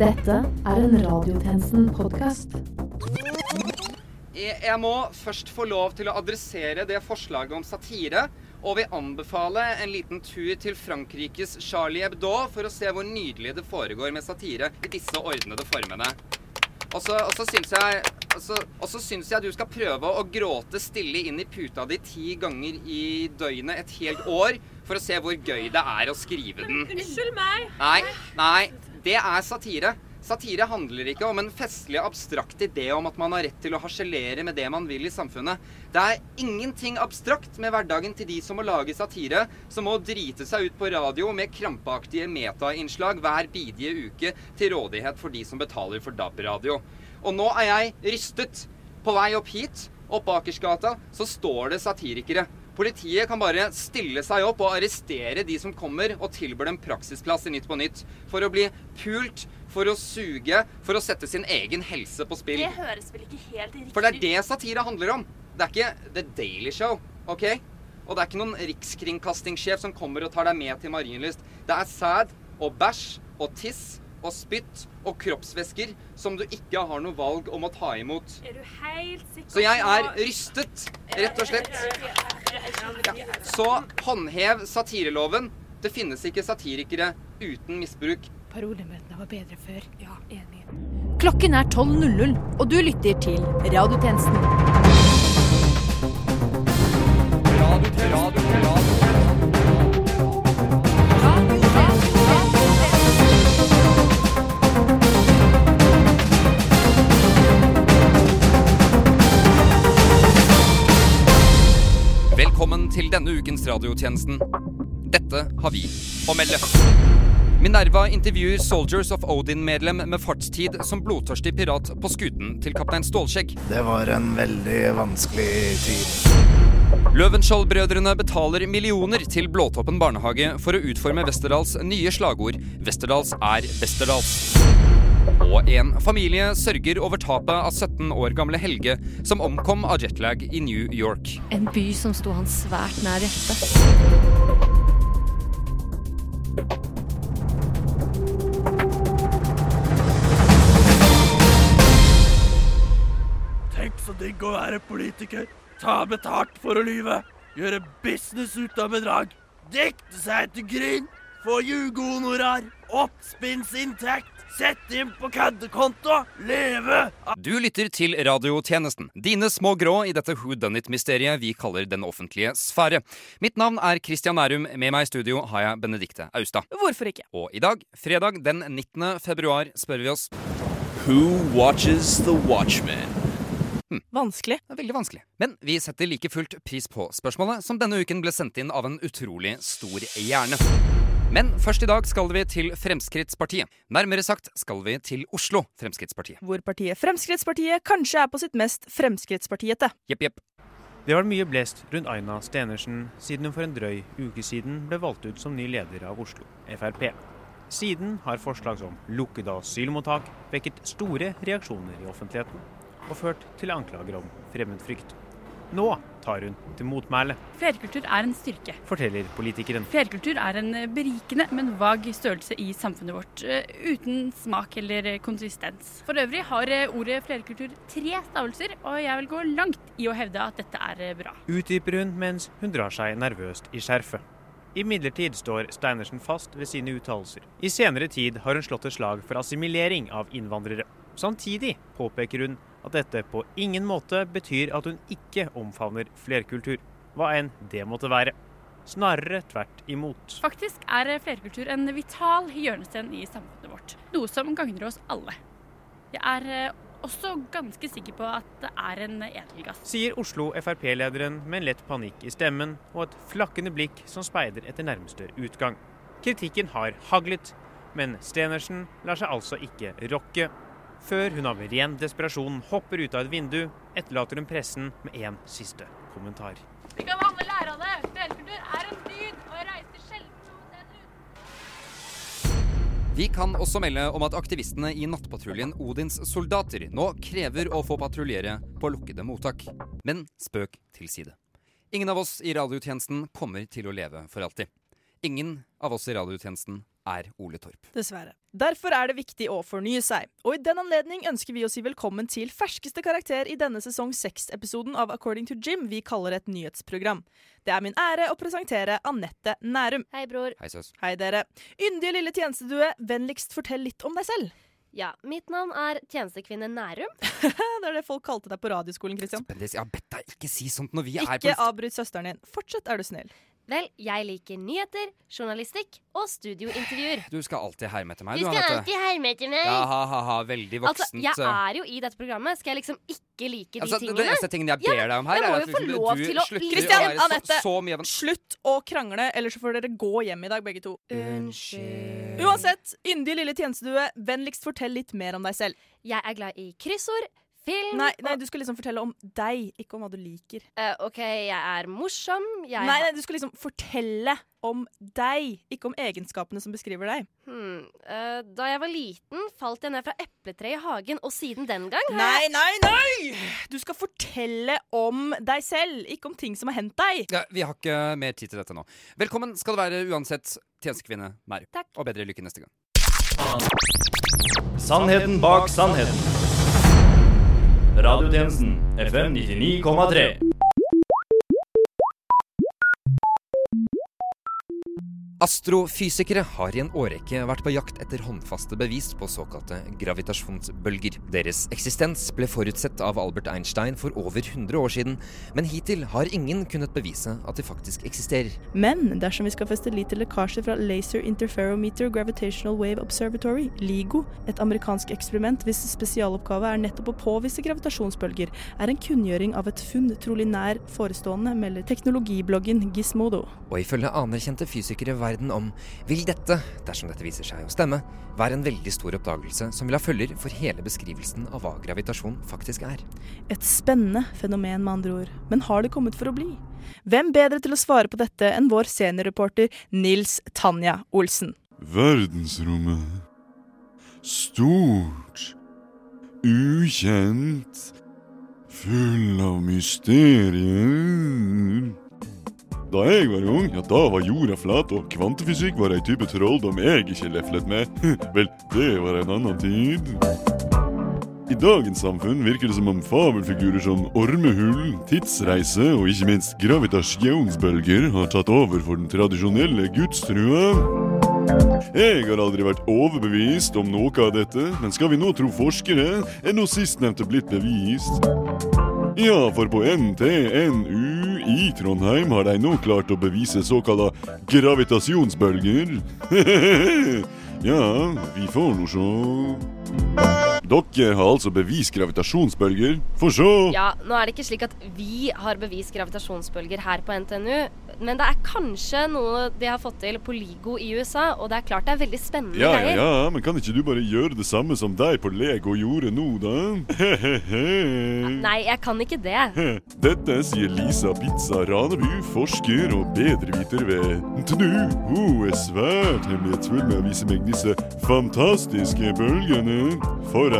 Dette er en Radiotjenesten-podkast. Jeg, jeg må først få lov til å adressere det forslaget om satire, og vil anbefale en liten tur til Frankrikes Charlie Hebdo for å se hvor nydelig det foregår med satire i disse ordnede formene. Og så syns jeg og så syns jeg du skal prøve å gråte stille inn i puta di ti ganger i døgnet et helt år for å se hvor gøy det er å skrive den. Unnskyld meg. Nei, nei, det er satire. Satire handler ikke om en festlig, abstrakt idé om at man har rett til å harselere med det man vil i samfunnet. Det er ingenting abstrakt med hverdagen til de som må lage satire, som må drite seg ut på radio med krampaktige metainnslag hver bidige uke til rådighet for de som betaler for DAB-radio. Og nå er jeg rystet. På vei opp hit, opp Akersgata, så står det satirikere. Politiet kan bare stille seg opp og arrestere de som kommer og tilbyr dem praksisplass i Nytt på Nytt. For å bli pult, for å suge, for å sette sin egen helse på spill. Det høres vel ikke helt riktig ut? For det er det satire handler om. Det er ikke The Daily Show, OK? Og det er ikke noen rikskringkastingssjef som kommer og tar deg med til Marienlyst. Det er sæd og bæsj og tiss og spytt og kroppsvæsker som du ikke har noe valg om å ta imot. Er du helt sikker Så jeg er rystet, rett og slett. Ja. Så håndhev satireloven. Det finnes ikke satirikere uten misbruk. Parolemøtene var bedre før. Ja, enig. Klokken er 12.00, og du lytter til Radiotjenesten. Velkommen til denne ukens radiotjenesten. Dette har vi å melde. Minerva intervjuer Soldiers of Odin-medlem med fartstid som blodtørstig pirat på skuten til kaptein Stålskjegg. Det var en veldig vanskelig tid. Løvenskiold-brødrene betaler millioner til Blåtoppen barnehage for å utforme Westerdals nye slagord 'Westerdals er Westerdals'. Og en familie sørger over tapet av 17 år gamle Helge, som omkom av jetlag i New York. En by som sto han svært nær hjertet. Tenk så digg å være politiker. Ta betalt for å lyve. Gjøre business ut av bedrag. Dikte seg til gryn. Få ljugehonorar. Oppspinnsinntekt. Sette inn på køddekonto. Leve Du lytter til radiotjenesten. Dine små grå i dette Who Done It-mysteriet vi kaller Den offentlige sfære. Mitt navn er Christian Nærum. Med meg i studio har jeg Benedikte Austad. Hvorfor ikke? Og i dag, fredag den 19. februar, spør vi oss Who watches the Watchmen? Vanskelig. Er veldig vanskelig. Men vi setter like fullt pris på spørsmålet, som denne uken ble sendt inn av en utrolig stor hjerne. Men først i dag skal vi til Fremskrittspartiet. Nærmere sagt skal vi til Oslo Fremskrittspartiet. Hvor partiet Fremskrittspartiet kanskje er på sitt mest Fremskrittspartiete. Jepp, jepp. Det var mye blest rundt Aina Stenersen siden hun for en drøy uke siden ble valgt ut som ny leder av Oslo Frp. Siden har forslag som lukkede asylmottak vekket store reaksjoner i offentligheten og ført til anklager om fremmedfrykt. Nå tar hun til motmæle, Flerkultur er en styrke. forteller politikeren. Flerkultur er en berikende, men vag størrelse i samfunnet vårt, eh, uten smak eller konsistens. For øvrig har eh, ordet flerkultur tre stavelser, og jeg vil gå langt i å hevde at dette er eh, bra. Utdyper hun mens hun drar seg nervøst i skjerfet. Imidlertid står Steinersen fast ved sine uttalelser. I senere tid har hun slått et slag for assimilering av innvandrere. Samtidig påpeker hun at dette på ingen måte betyr at hun ikke omfavner flerkultur, hva enn det måtte være. Snarere tvert imot. Faktisk er flerkultur en vital hjørnesten i samfunnet vårt, noe som gagner oss alle. Jeg er eh, også ganske sikker på at det er en edelgass. Sier Oslo Frp-lederen med en lett panikk i stemmen og et flakkende blikk som speider etter nærmeste utgang. Kritikken har haglet, men Stenersen lar seg altså ikke rokke. Før hun av ren desperasjon hopper ut av et vindu, etterlater hun pressen med en siste kommentar. Vi kan alle lære av det. Delkultur er en dyd, og jeg reiser sjelden noe sted ut. Vi kan også melde om at aktivistene i nattpatruljen Odins soldater nå krever å få patruljere på lukkede mottak. Men spøk til side. Ingen av oss i radiotjenesten kommer til å leve for alltid. Ingen av oss i radiotjenesten er Ole Torp. Dessverre. Derfor er det viktig å fornye seg. Og i den anledning ønsker vi å si velkommen til ferskeste karakter i denne sesong seks-episoden av According to Jim vi kaller et nyhetsprogram. Det er min ære å presentere Anette Nærum. Hei, bror. Hei, søs. Hei, dere. Yndige lille tjenestedue, vennligst fortell litt om deg selv. Ja, mitt navn er tjenestekvinne Nærum. det er det folk kalte deg på radioskolen, Kristian Spennende jeg har bedt deg ikke si sånt når vi er på Ikke avbryt søsteren din. Fortsett, er du snill. Vel, jeg liker nyheter, journalistikk og studiointervjuer. Du skal alltid herme etter meg, Du du, skal alltid herme etter meg. Ja, ha-ha-ha. Veldig Altså, jeg er jo i dette programmet. Skal jeg liksom ikke like de Altså, tingene? Det eneste tingen jeg ber Ja, deg om her, er at liksom, du slutter å være så, Anette, så mye av en slutt å krangle, ellers så får dere gå hjem i dag, begge to. Unnskyld. Uansett, yndige lille tjenestedue, vennligst fortell litt mer om deg selv. Jeg er glad i kryssord, film Nei, nei, du skal liksom fortelle om deg, ikke om hva du liker. Eh, OK, jeg er morsom. Jeg Nei, nei, du skal liksom fortelle om deg, ikke om egenskapene som beskriver deg. Hmm, eh, da jeg var liten, falt jeg ned fra epletreet i hagen, og siden den gang har Nei, nei, nei! Du skal fortelle om deg selv, ikke om ting som har hendt deg. Ja, Vi har ikke mer tid til dette nå. Velkommen skal du være uansett, tjenestekvinne Mary. Takk. Og bedre lykke neste gang. Sannheten bak sannheten. Radiotjenesten FM 99,3. Astrofysikere har i en årrekke vært på jakt etter håndfaste bevis på såkalte gravitasjonsbølger. Deres eksistens ble forutsett av Albert Einstein for over 100 år siden, men hittil har ingen kunnet bevise at de faktisk eksisterer. Men dersom vi skal feste lit til lekkasjer fra Laser Interferometer Gravitational Wave Observatory, LIGO, et amerikansk eksperiment hvis spesialoppgave er nettopp å påvise gravitasjonsbølger, er en kunngjøring av et funn trolig nær forestående, melder teknologibloggen Gizmodo. Og ifølge anerkjente fysikere verden om, vil dette, dersom dette viser seg å stemme, være en veldig stor oppdagelse som vil ha følger for hele beskrivelsen av hva gravitasjon faktisk er. Et spennende fenomen, med andre ord. Men har det kommet for å bli? Hvem bedre til å svare på dette enn vår seniorreporter Nils Tanja Olsen? Verdensrommet. Stort. Ukjent. Full av mysterier. Da jeg var ung, ja da var jorda flat, og kvantefysikk var ei type trolldom jeg ikke leflet med. Vel, det var en annen tid. I dagens samfunn virker det som om fabelfigurer som ormehull, tidsreise og ikke minst gravitasjonsbølger har tatt over for den tradisjonelle gudstrua. Jeg har aldri vært overbevist om noe av dette, men skal vi nå tro forskere, er nå sistnevnte blitt bevist. Ja, for på NTNU i Trondheim har de nå klart å bevise såkalla gravitasjonsbølger. ja, vi får nå sjå. Dere har altså bevist gravitasjonsbølger. Få se! Ja, nå er det ikke slik at vi har bevist gravitasjonsbølger her på NTNU, men det er kanskje noe de har fått til på LIGO i USA, og det er klart det er veldig spennende Ja, ja, greier. ja, men kan ikke du bare gjøre det samme som deg på Lego gjorde nå, da? Nei, jeg kan ikke det. Dette sier Lisa Pizza Raneby, forsker og bedreviter ved NTNU. Hun er svært hemmelighetsfull med å vise meg disse fantastiske bølgene. For.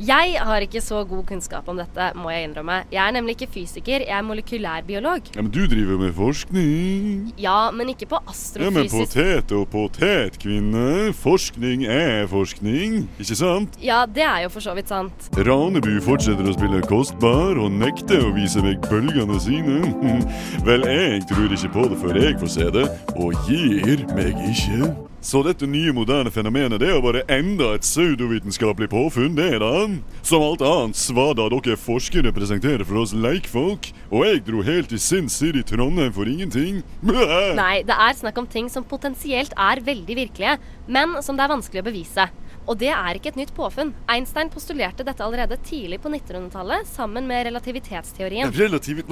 Jeg har ikke så god kunnskap om dette, må jeg innrømme. Jeg er nemlig ikke fysiker, jeg er molekylærbiolog. Ja, Men du driver med forskning. Ja, men ikke på astrofysisk Ja, men potet og potet, kvinne. Forskning er forskning, ikke sant? Ja, det er jo for så vidt sant. Raneby fortsetter å spille kostbar og nekter å vise meg bølgene sine. Vel, jeg tror ikke på det før jeg får se det, og gir meg ikke. Så dette nye moderne fenomenet det er bare enda et pseudovitenskapelig påfunn, det da. Som alt annet svada dere forskere presenterer for oss leikfolk. Og jeg dro helt til Sin City Trondheim for ingenting. Nei, det er snakk om ting som potensielt er veldig virkelige, men som det er vanskelig å bevise. Og det er ikke et nytt påfunn. Einstein postulerte dette allerede tidlig på 1900-tallet sammen med relativitetsteorien. Relativt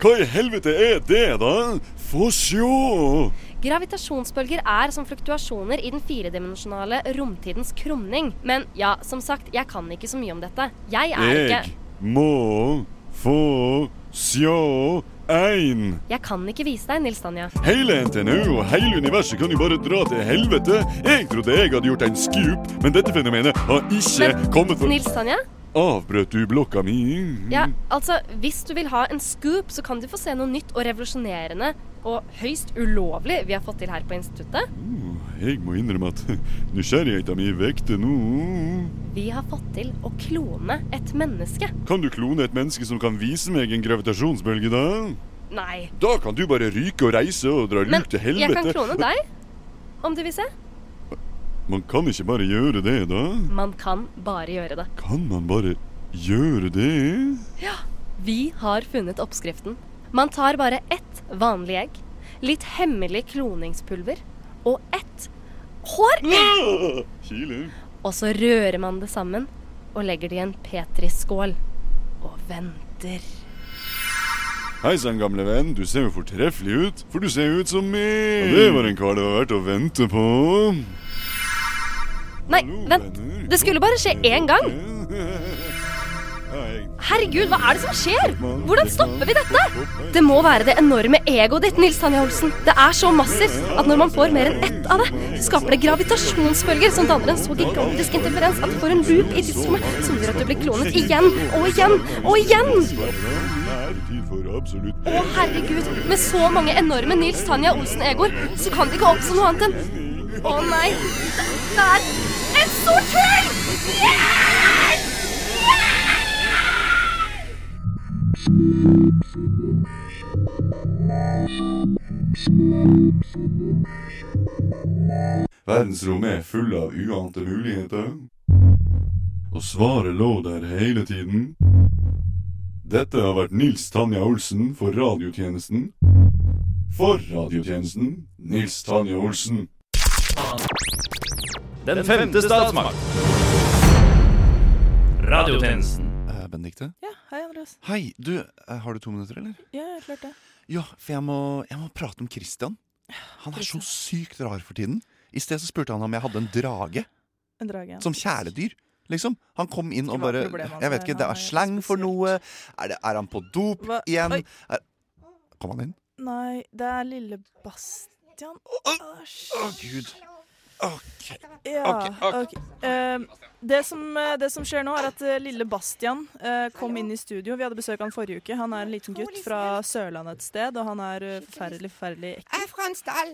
Hva i helvete er det, da? Få sjå! Gravitasjonsbølger er som fluktuasjoner i den firedimensjonale romtidens krumning. Men ja, som sagt, jeg kan ikke så mye om dette. Jeg er ikke Jeg må få sjå ein. Jeg kan ikke vise deg, Nils Tanja. Hele NTNU og hele universet kan jo bare dra til helvete. Jeg trodde jeg hadde gjort en scoop, men dette fenomenet har ikke kommet for Nils Tanja? Avbrøt du blokka mi? Ja, altså, hvis du vil ha en scoop, så kan du få se noe nytt og revolusjonerende og høyst ulovlig vi har fått til her på instituttet. Jeg må innrømme at nysgjerrigheten min vekte nå. Vi har fått til å klone et menneske. Kan du klone et menneske som kan vise meg en gravitasjonsbølge, da? Nei. Da kan du bare ryke og reise og dra Men lurt til jeg kan klone deg, om du vil se. Man kan ikke bare gjøre det, da? Man kan bare gjøre det. Kan man bare gjøre det? Ja, vi har funnet oppskriften. Man tar bare ett vanlig egg, litt hemmelig kloningspulver og ett hår. Og så rører man det sammen og legger det i en petriskål og venter. Hei sann, gamle venn. Du ser jo fortreffelig ut. For du ser jo ut som meg. Og det var en kar det var verdt å vente på. Nei, vent. Det skulle bare skje én gang. Herregud, hva er det som skjer? Hvordan stopper vi dette? Det må være det enorme egoet ditt, Nils Tanja Olsen. Det er så massivt at når man får mer enn ett av det, skaper det gravitasjonsbølger som danner en så gigantisk interferens at du får en loop i tidsrommet som gjør at du blir klonet igjen og igjen og igjen. Å, herregud. Med så mange enorme Nils Tanja Olsen-egoer, så kan det ikke oppstå noe annet enn Å nei. Det er en stor hull! Hjelp! Verdensrommet er full av uante muligheter. Og svaret lå der hele tiden. Dette har vært Nils Tanja Olsen for radiotjenesten. For radiotjenesten Nils Tanja Olsen. Den femte statsmakt. Radiotjenesten. Benedikte? Ja, hei, Andreas. Hei, du, eh, har du to minutter, eller? Ja, jeg klart det. Ja, for jeg må, jeg må prate om Christian. Han er så sykt rar for tiden. I sted så spurte han om jeg hadde en drage. En drage. ja. Som kjæledyr. Liksom. Han kom inn og bare Jeg vet ikke, det er slang for noe. Er, det, er han på dop Hva- igjen? Er, kom han inn? Nei, det er lille Bastian. Æsj. oh, gud. Ok. Ja, okay, okay. ok. Eh, det, som, eh, det som skjer nå, er at eh, lille Bastian uh, kom inn i studio. Vi hadde besøk av han forrige uke. Han er en liten gutt fra Sørlandet et sted, og han er forferdelig, forferdelig ekkel. Jeg er fra en stall.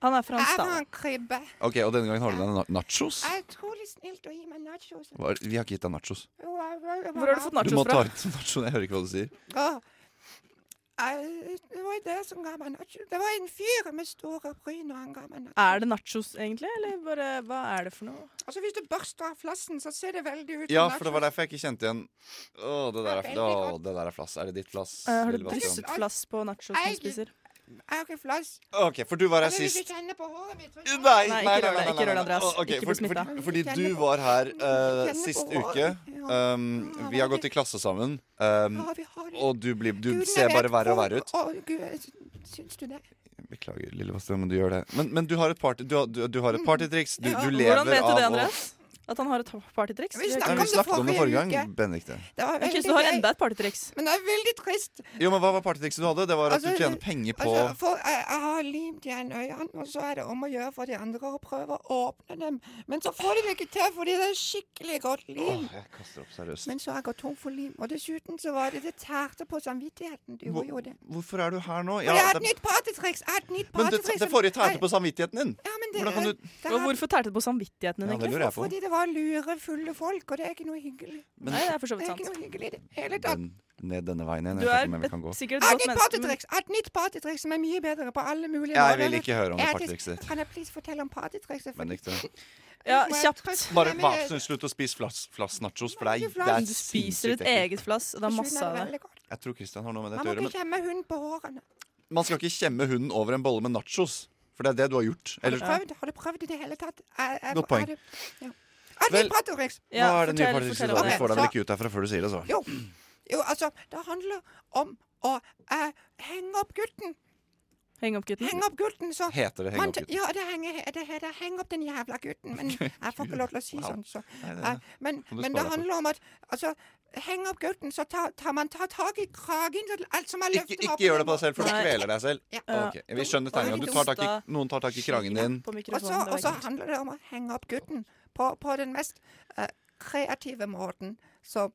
Han er fra en Jeg er stall. fra en krybbe. Ok, Og denne gangen har du deg na- nachos? Jeg er utrolig snilt å gi meg nachos. Hva Vi har ikke gitt deg nachos. Hvor har du fått nachos fra? Du må ta ut nachos. Jeg hører ikke hva du sier. Åh. Det var det som ga meg nachos. Det var en fyr med store bryn, og han ga meg nachos. Er det nachos, egentlig? Eller bare hva er det for noe? Altså, Hvis du børster av flassen, så ser det veldig ut Ja, for det var derfor jeg ikke kjente igjen Å, det der er, å, det der er flass. Er det ditt flass? Uh, har du brystet flass på nachos du spiser? Jeg har ikke flass. Ok, for du var her Altså, sist. du kjenner på håret mitt Nei, Nei, nei, ikke nei, nei, ikke rør det, Andreas. Ikke for- bli smitta. fordi- Fordi du var her eh, sist uke. Um, vi har gått i klasse sammen. Um, Og du, blir, du Gud, ser bare verre og verre ut. Å, Gud, syns du det? Beklager, lille Vasse, men du gjør det. Men, men du har et partytriks. du, du, du har et partytriks. Du, du lever Hvordan vet du av det, Andreas? At han har et partytriks? Vi snakket vi om det snakket om det forrige forrige gang. Benedikte. Det så du har enda et partytriks? Men det er veldig trist. Jo, men Hva var partytrikset du hadde? Det var at du Altså, tjener penger på Altså, for jeg, jeg har limt igjen øynene, og så er det om å gjøre for de andre å prøve å åpne dem. Men så får de det ikke til, fordi det er skikkelig godt lim. Åh, jeg kaster opp seriøst. Men så har jeg gått tom for lim. Og dessuten så var det det tærte på samvittigheten. Det gjorde det. Hvorfor er du her nå? Ja, jeg har et nytt partytriks. Men det, det forrige tærte på samvittigheten din. Ja, men det, Hvordan kan du det Og hvorfor tærte det på samvittigheten din, Ja, det egentlig? lurer jeg på. Var lure, fulle folk, og det er ikke noe hyggelig. Men- Nei, det er for så vidt sant. Det er ikke noe hyggelig i det hele tatt. Den, ned denne veien igjen. Du Jeg vet er ikke om jeg et, kan gå. sikkert et godt menneske. Jeg har et nytt partytriks som er mye bedre på alle mulige Jeg vil ikke høre om det partytrikset ditt. Kan jeg please fortelle om partytrikset? Men ikke det. ja, kjapt. Bare vær det? slutt å spise flass, flass nachos, for det er, det flass. er Du spiser ditt eget flass, og det er masse av det det. Jeg tror Christian har noe med Man å må Man må ikke kjemme hunden på hårene. Man skal ikke kjemme hunden over en bolle med nachos. For det er det du har gjort. Har du prøvd, har du prøvd i det hele tatt? Godt poeng. Ja. Nytt. Ja, hva er det nye fortell- partytrikset? fortell får deg Så- vel ikke ut derfra før du sier det, så. Jo. jo, altså, det handler om å eh, henge opp gutten. Heng opp gutten. Henge opp gutten, så Heter det henge opp gutten? Ja, det, henger, det heter 'heng opp den jævla gutten', men jeg får ikke lov til å si Wow. sånn. Så. Nei, det- Eh, men men det handler om at altså, henge opp gutten, så tar, tar man tar tak i kragen til alt som er Ikke, løftet ikke opp. gjør det på deg selv, for du kveler deg selv. Ja. Okay. Vi skjønner tegninga. Du tar tak i, noen tar tak i kragen din. Og så, så handler det om å henge opp gutten på, på den mest eh, kreative måten. Så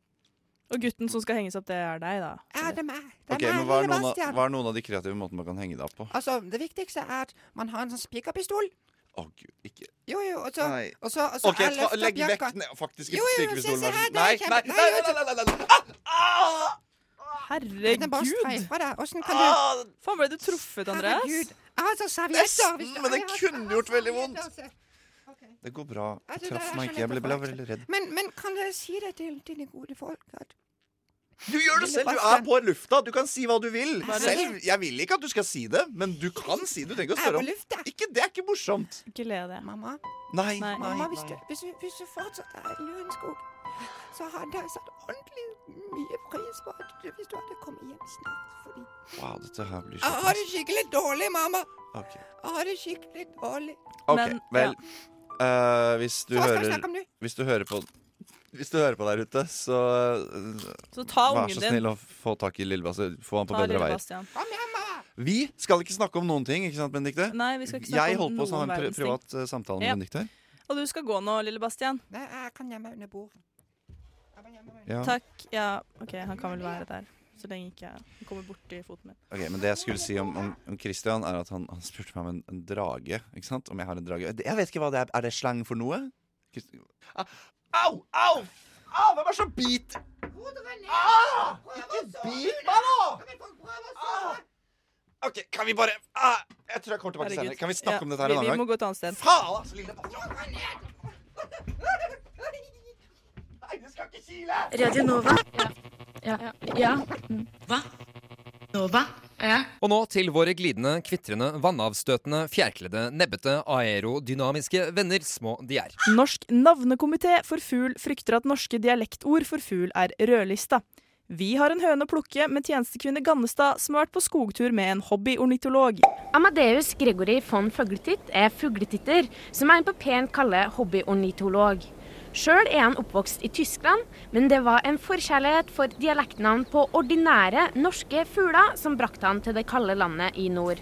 Og gutten som skal henges opp, det er deg, da? Ja, det er meg. Det er Ok, meg, men hva er, noen av, hva er noen av de kreative måtene man kan henge deg opp på? Altså, det viktigste er at man har en sånn spikerpistol. Å gud, ikke Jo, jo, og så, og så, og så Ok, ta, legg opp vekk jakka. ned, faktisk Jo, jo, spikerpistolen. er Nei, nei, nei, nei, nei, nei. Herregud! Den bare streif deg. Åssen kan Ah! du Faen, ble du truffet, Andreas? Herregud. Sånn servietter. men det kunne gjort veldig vondt. Det går bra. Altså, Jeg traff meg ikke. Jeg ble, ble veldig redd. Men, men kan dere si det til dine gode folk? At Du gjør det selv. Du er på lufta. Du kan si hva du vil. Selv, Jeg vil ikke at du skal si det, men du kan si det. Du trenger ikke å spørre om. Ikke, Det er ikke morsomt. Ikke le av det. Mamma, Nei. Nei. mamma hvis, du, hvis, du, hvis du fortsatt er i Lørenskog, så hadde jeg satt ordentlig mye pris på at du, hvis du hadde kommet hjem snart. Fordi Wow, dette her blir så jeg har det skikkelig dårlig, mamma. Ok, Jeg har det skikkelig dårlig. Ok, Men, vel eh, Hvis du hører? Hvis du hører på Hvis du hører på der ute, så Så ta Vær så din. snill å få tak i Lille Bastian. Få han på Ta bedre veier. Vi skal ikke snakke om noen ting, ikke sant, Benedikte? Nei, vi skal ikke snakke Jeg om holdt på å ha en pri privat eh, samtale med Ja. Benedicte. Og du skal gå nå, lille Bastian? Nei, jeg kan gjemme meg under bordet. Ja. Takk. Ja, OK, han kan vel være der. Så lenge ikke jeg kommer borti foten min. Ok, men Det jeg skulle si om, om, om Christian, er at han, han spurte meg om en, en drage. Ikke sant? Om jeg har en drage. Jeg vet ikke hva det er. Er det slang for noe? Ah, Au! Au! Au! Hvem er så bit? Ah! Ikke bit meg, da! Ah! OK, kan vi bare ah, Jeg tror jeg kommer tilbake senere. Kan vi snakke Ja, om dette her en annen gang? vi må gå et annet sted. Faen, altså, lille Nei, du skal ikke kile! Radio Nova. Ja. Ja. ja. Hva? Nova? Ja. Og nå til våre glidende, kvitrende, vannavstøtende, fjærkledde, nebbete, aerodynamiske venner, små de er. Norsk navnekomité for fugl frykter at norske dialektord for fugl er rødlista. Vi har en høne å plukke med tjenestekvinne Gannestad, som har vært på skogtur med en hobbyornitolog. Amadeus Gregory von Fugletitt er fugletitter, som er en på pent kaller hobbyornitolog. Sjøl er han oppvokst i Tyskland, men det var en forkjærlighet for dialektnavn på ordinære norske fugler som brakte han til det kalde landet i nord.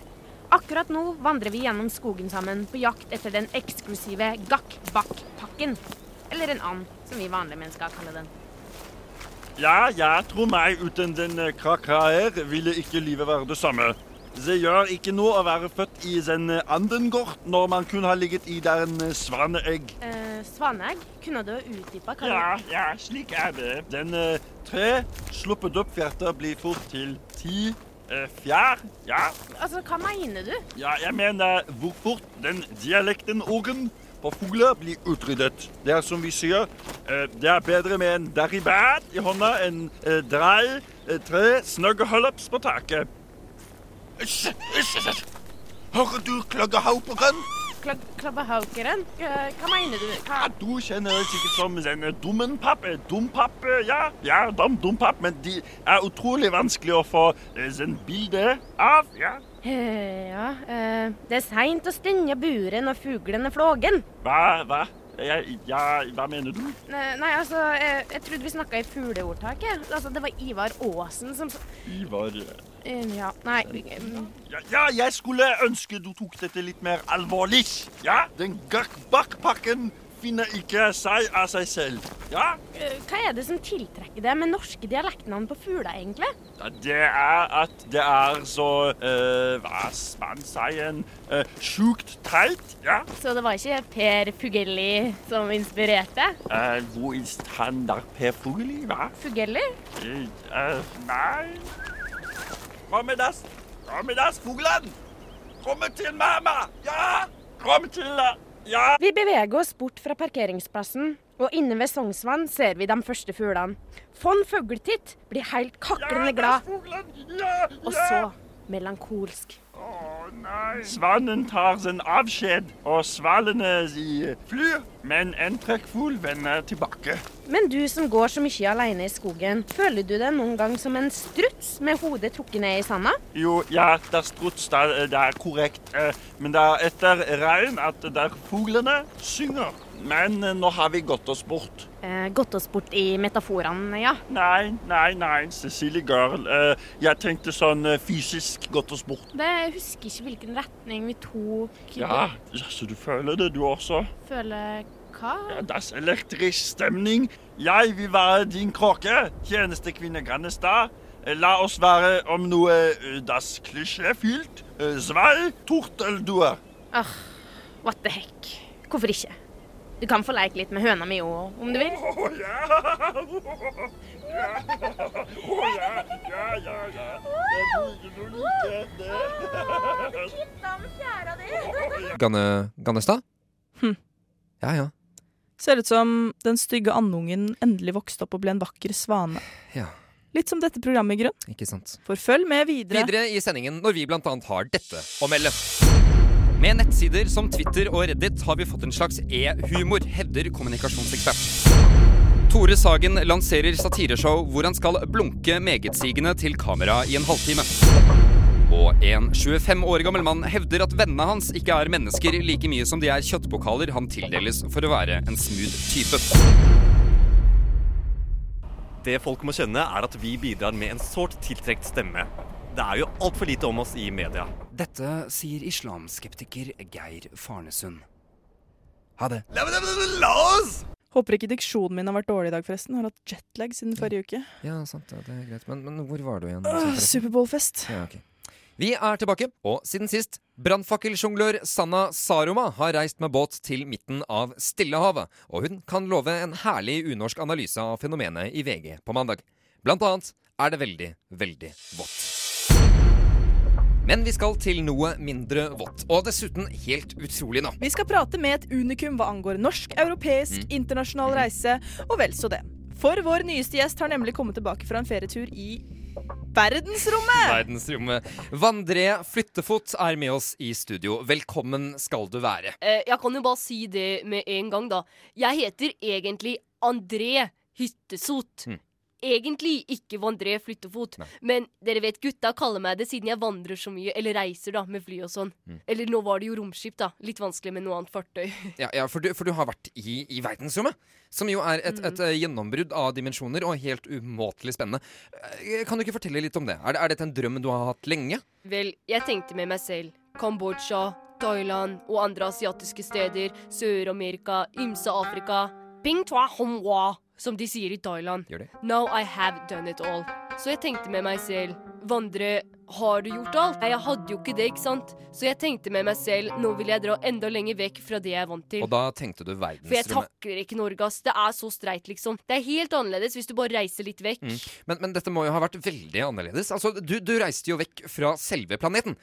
Akkurat nå vandrer vi gjennom skogen sammen på jakt etter den eksklusive Gakk-Bakk-pakken. Eller en and, som vi vanlige mennesker kaller den. Ja, jeg tror meg uten den eh, her ville ikke livet være det samme. Det gjør ikke noe å være født i den anden andengård når man kun har ligget i der en eh, svaneegg. Eh, svaneegg, kunne du utdypa hva Ja, ja, slik er det. Den uh, tre sluppet opp fjerter blir fort til ti uh, fjær. Ja, Altså, hva mener du? ja, jeg mener hvor fort den dialekten orgen på fugler blir utryddet. Det er som vi sier, eh, det er bedre med en daribat i hånda enn drei tre snøggehollops på taket. Æsj, æsj, æsj. Hører du kløggehauperen? Kla Klabbehaukeren? Eh, hva mener du? Hva? Ja, du kjenner det sikkert som denne dummenpapp. eh, Dumpapp, eh, ja. Ja, dum, dumpapp, men de er utrolig vanskelig å få eh, sånn bilde av. Ja. Ja, det er seint å stenge buret når fuglen er flågen. Hva, hva? Jeg, ja, hva mener du? Nei, altså, jeg, jeg trodde vi snakka i fugleordtak. Altså, det var Ivar Aasen som Ivar Ja, nei ja, ja, jeg skulle ønske du tok dette litt mer alvorlig. Ja, den gakk-bakk-pakken finner ikke seg av seg selv. Ja, eh, Hva er det som tiltrekker det med norske dialektnavn på fugler, egentlig? Det er at det er så uh, Hva skal man si en uh, Sjukt teit. Ja. Så det var ikke Per Fugelli som inspirerte? Uh, hvor er han der Per Fugelli, hva? Fugelli? Uh, nei Kom med das. Kom med das, fuglene! Kom til mamma! Ja! Kom til Ja! Vi beveger oss bort fra parkeringsplassen, og inne ved Sognsvann ser vi de første fuglene. Von Fugletitt blir helt kaklende glad, Ja, og så melankolsk. Svanen tar sin avskjed, og svalene de flyr, men en trekkfugl vender tilbake. Men du som går så mye alene i skogen, føler du deg noen gang som en struts med hodet trukket ned i sanda? Jo, ja, det er struts, det er, det er korrekt. eh, Men det er etter regn at der er fuglene synger. Men eh, nå har vi gått oss bort. Eh, gått oss bort i metaforene, ja. Nei, nei, nei, Cecilie Girl. eh, Jeg tenkte sånn eh, fysisk gått oss bort. Det, jeg husker ikke hvilken retning vi tok. Ja, så du føler det, du også? Føler Hva? Ja, das elektrisk stemning. Jeg vil være din kråke, tjenestekvinne Grannestad. La oss være om noe eh, das klisjéfylt. Eh, Zwei tortelduer. Ah, what the heck. Hvorfor ikke? Du kan få leke litt med høna mi òg, om du vil. Å ja! Ja, ja, ja, ja, ja. Jeg bruker noe like det. Ganne, Gannestad? Hm. Ja, ja. Ser ut som den stygge andungen endelig vokste opp og ble en vakker svane. Ja. Litt som dette programmet i grunn. Ikke sant. For følg med videre. Videre i sendingen når vi blant annet har dette å melde. Med nettsider som Twitter og Reddit har vi fått en slags e-humor, hevder kommunikasjonsekspert. Tore Sagen lanserer satireshow hvor han skal blunke megetsigende til kamera i en halvtime. Og en 25 år gammel mann hevder at vennene hans ikke er mennesker like mye som de er kjøttpokaler han tildeles for å være en smooth type. Det folk må kjenne, er at vi bidrar med en sårt tiltrekt stemme. Det er jo altfor lite om oss i media. Dette sier islamskeptiker Geir Farnesund. Ha det. La oss! Håper ikke diksjonen min har vært dårlig i dag, forresten. Har hatt jetlag siden forrige uke. Ja, sant, ja, det er greit. Men, men hvor var du igjen? Uh, Superbowl-fest. Ja, okay. Vi er tilbake, og siden sist Brannfakkelsjonglør Sanna Saroma har reist med båt til midten av Stillehavet, og hun kan love en herlig unorsk analyse av fenomenet i VG på mandag. Blant annet er det veldig, veldig vått. Men vi skal til noe mindre vått, og dessuten helt utrolig nå. Vi skal prate med et unikum hva angår norsk, europeisk, internasjonal reise, og vel så det. For vår nyeste gjest har nemlig kommet tilbake fra en ferietur i verdensrommet! Verdensrommet. Vandré Flyttefot er med oss i studio. Velkommen skal du være. Eh, jeg kan jo bare si det med en gang, da. Jeg heter egentlig André Hyttesot. Mm. Egentlig ikke Vandré Flyttefot, men dere vet gutta kaller meg det siden jeg vandrer så mye, eller reiser da, med fly og sånn. Mm. Eller nå var det jo romskip, da. Litt vanskelig med noe annet fartøy. Ja, ja for, du, for du har vært i, i verdensrommet, som jo er et, et eh, gjennombrudd av dimensjoner og helt umåtelig spennende. Eh, Kan du ikke fortelle litt om det? Er, er dette en drøm du har hatt lenge? Vel, jeg tenkte med meg selv Kambodsja, Thailand og andre asiatiske steder, Sør-Amerika, ymse Afrika. Bing tua homwa, som de sier i Thailand. Gjør det? Now I have done it all. Så jeg tenkte med meg selv, Vandre, har du gjort alt? Nei, jeg hadde jo ikke det, ikke sant? Så jeg tenkte med meg selv, nå vil jeg dra enda lenger vekk fra det jeg er vant til. Og da tenkte du verdensrommet. For jeg takler ikke Norge, ass. Det er så streit, liksom. Det er helt annerledes hvis du bare reiser litt vekk. Mm. Men, men dette må jo ha vært veldig annerledes. Altså, du, du reiste jo vekk fra selve planeten.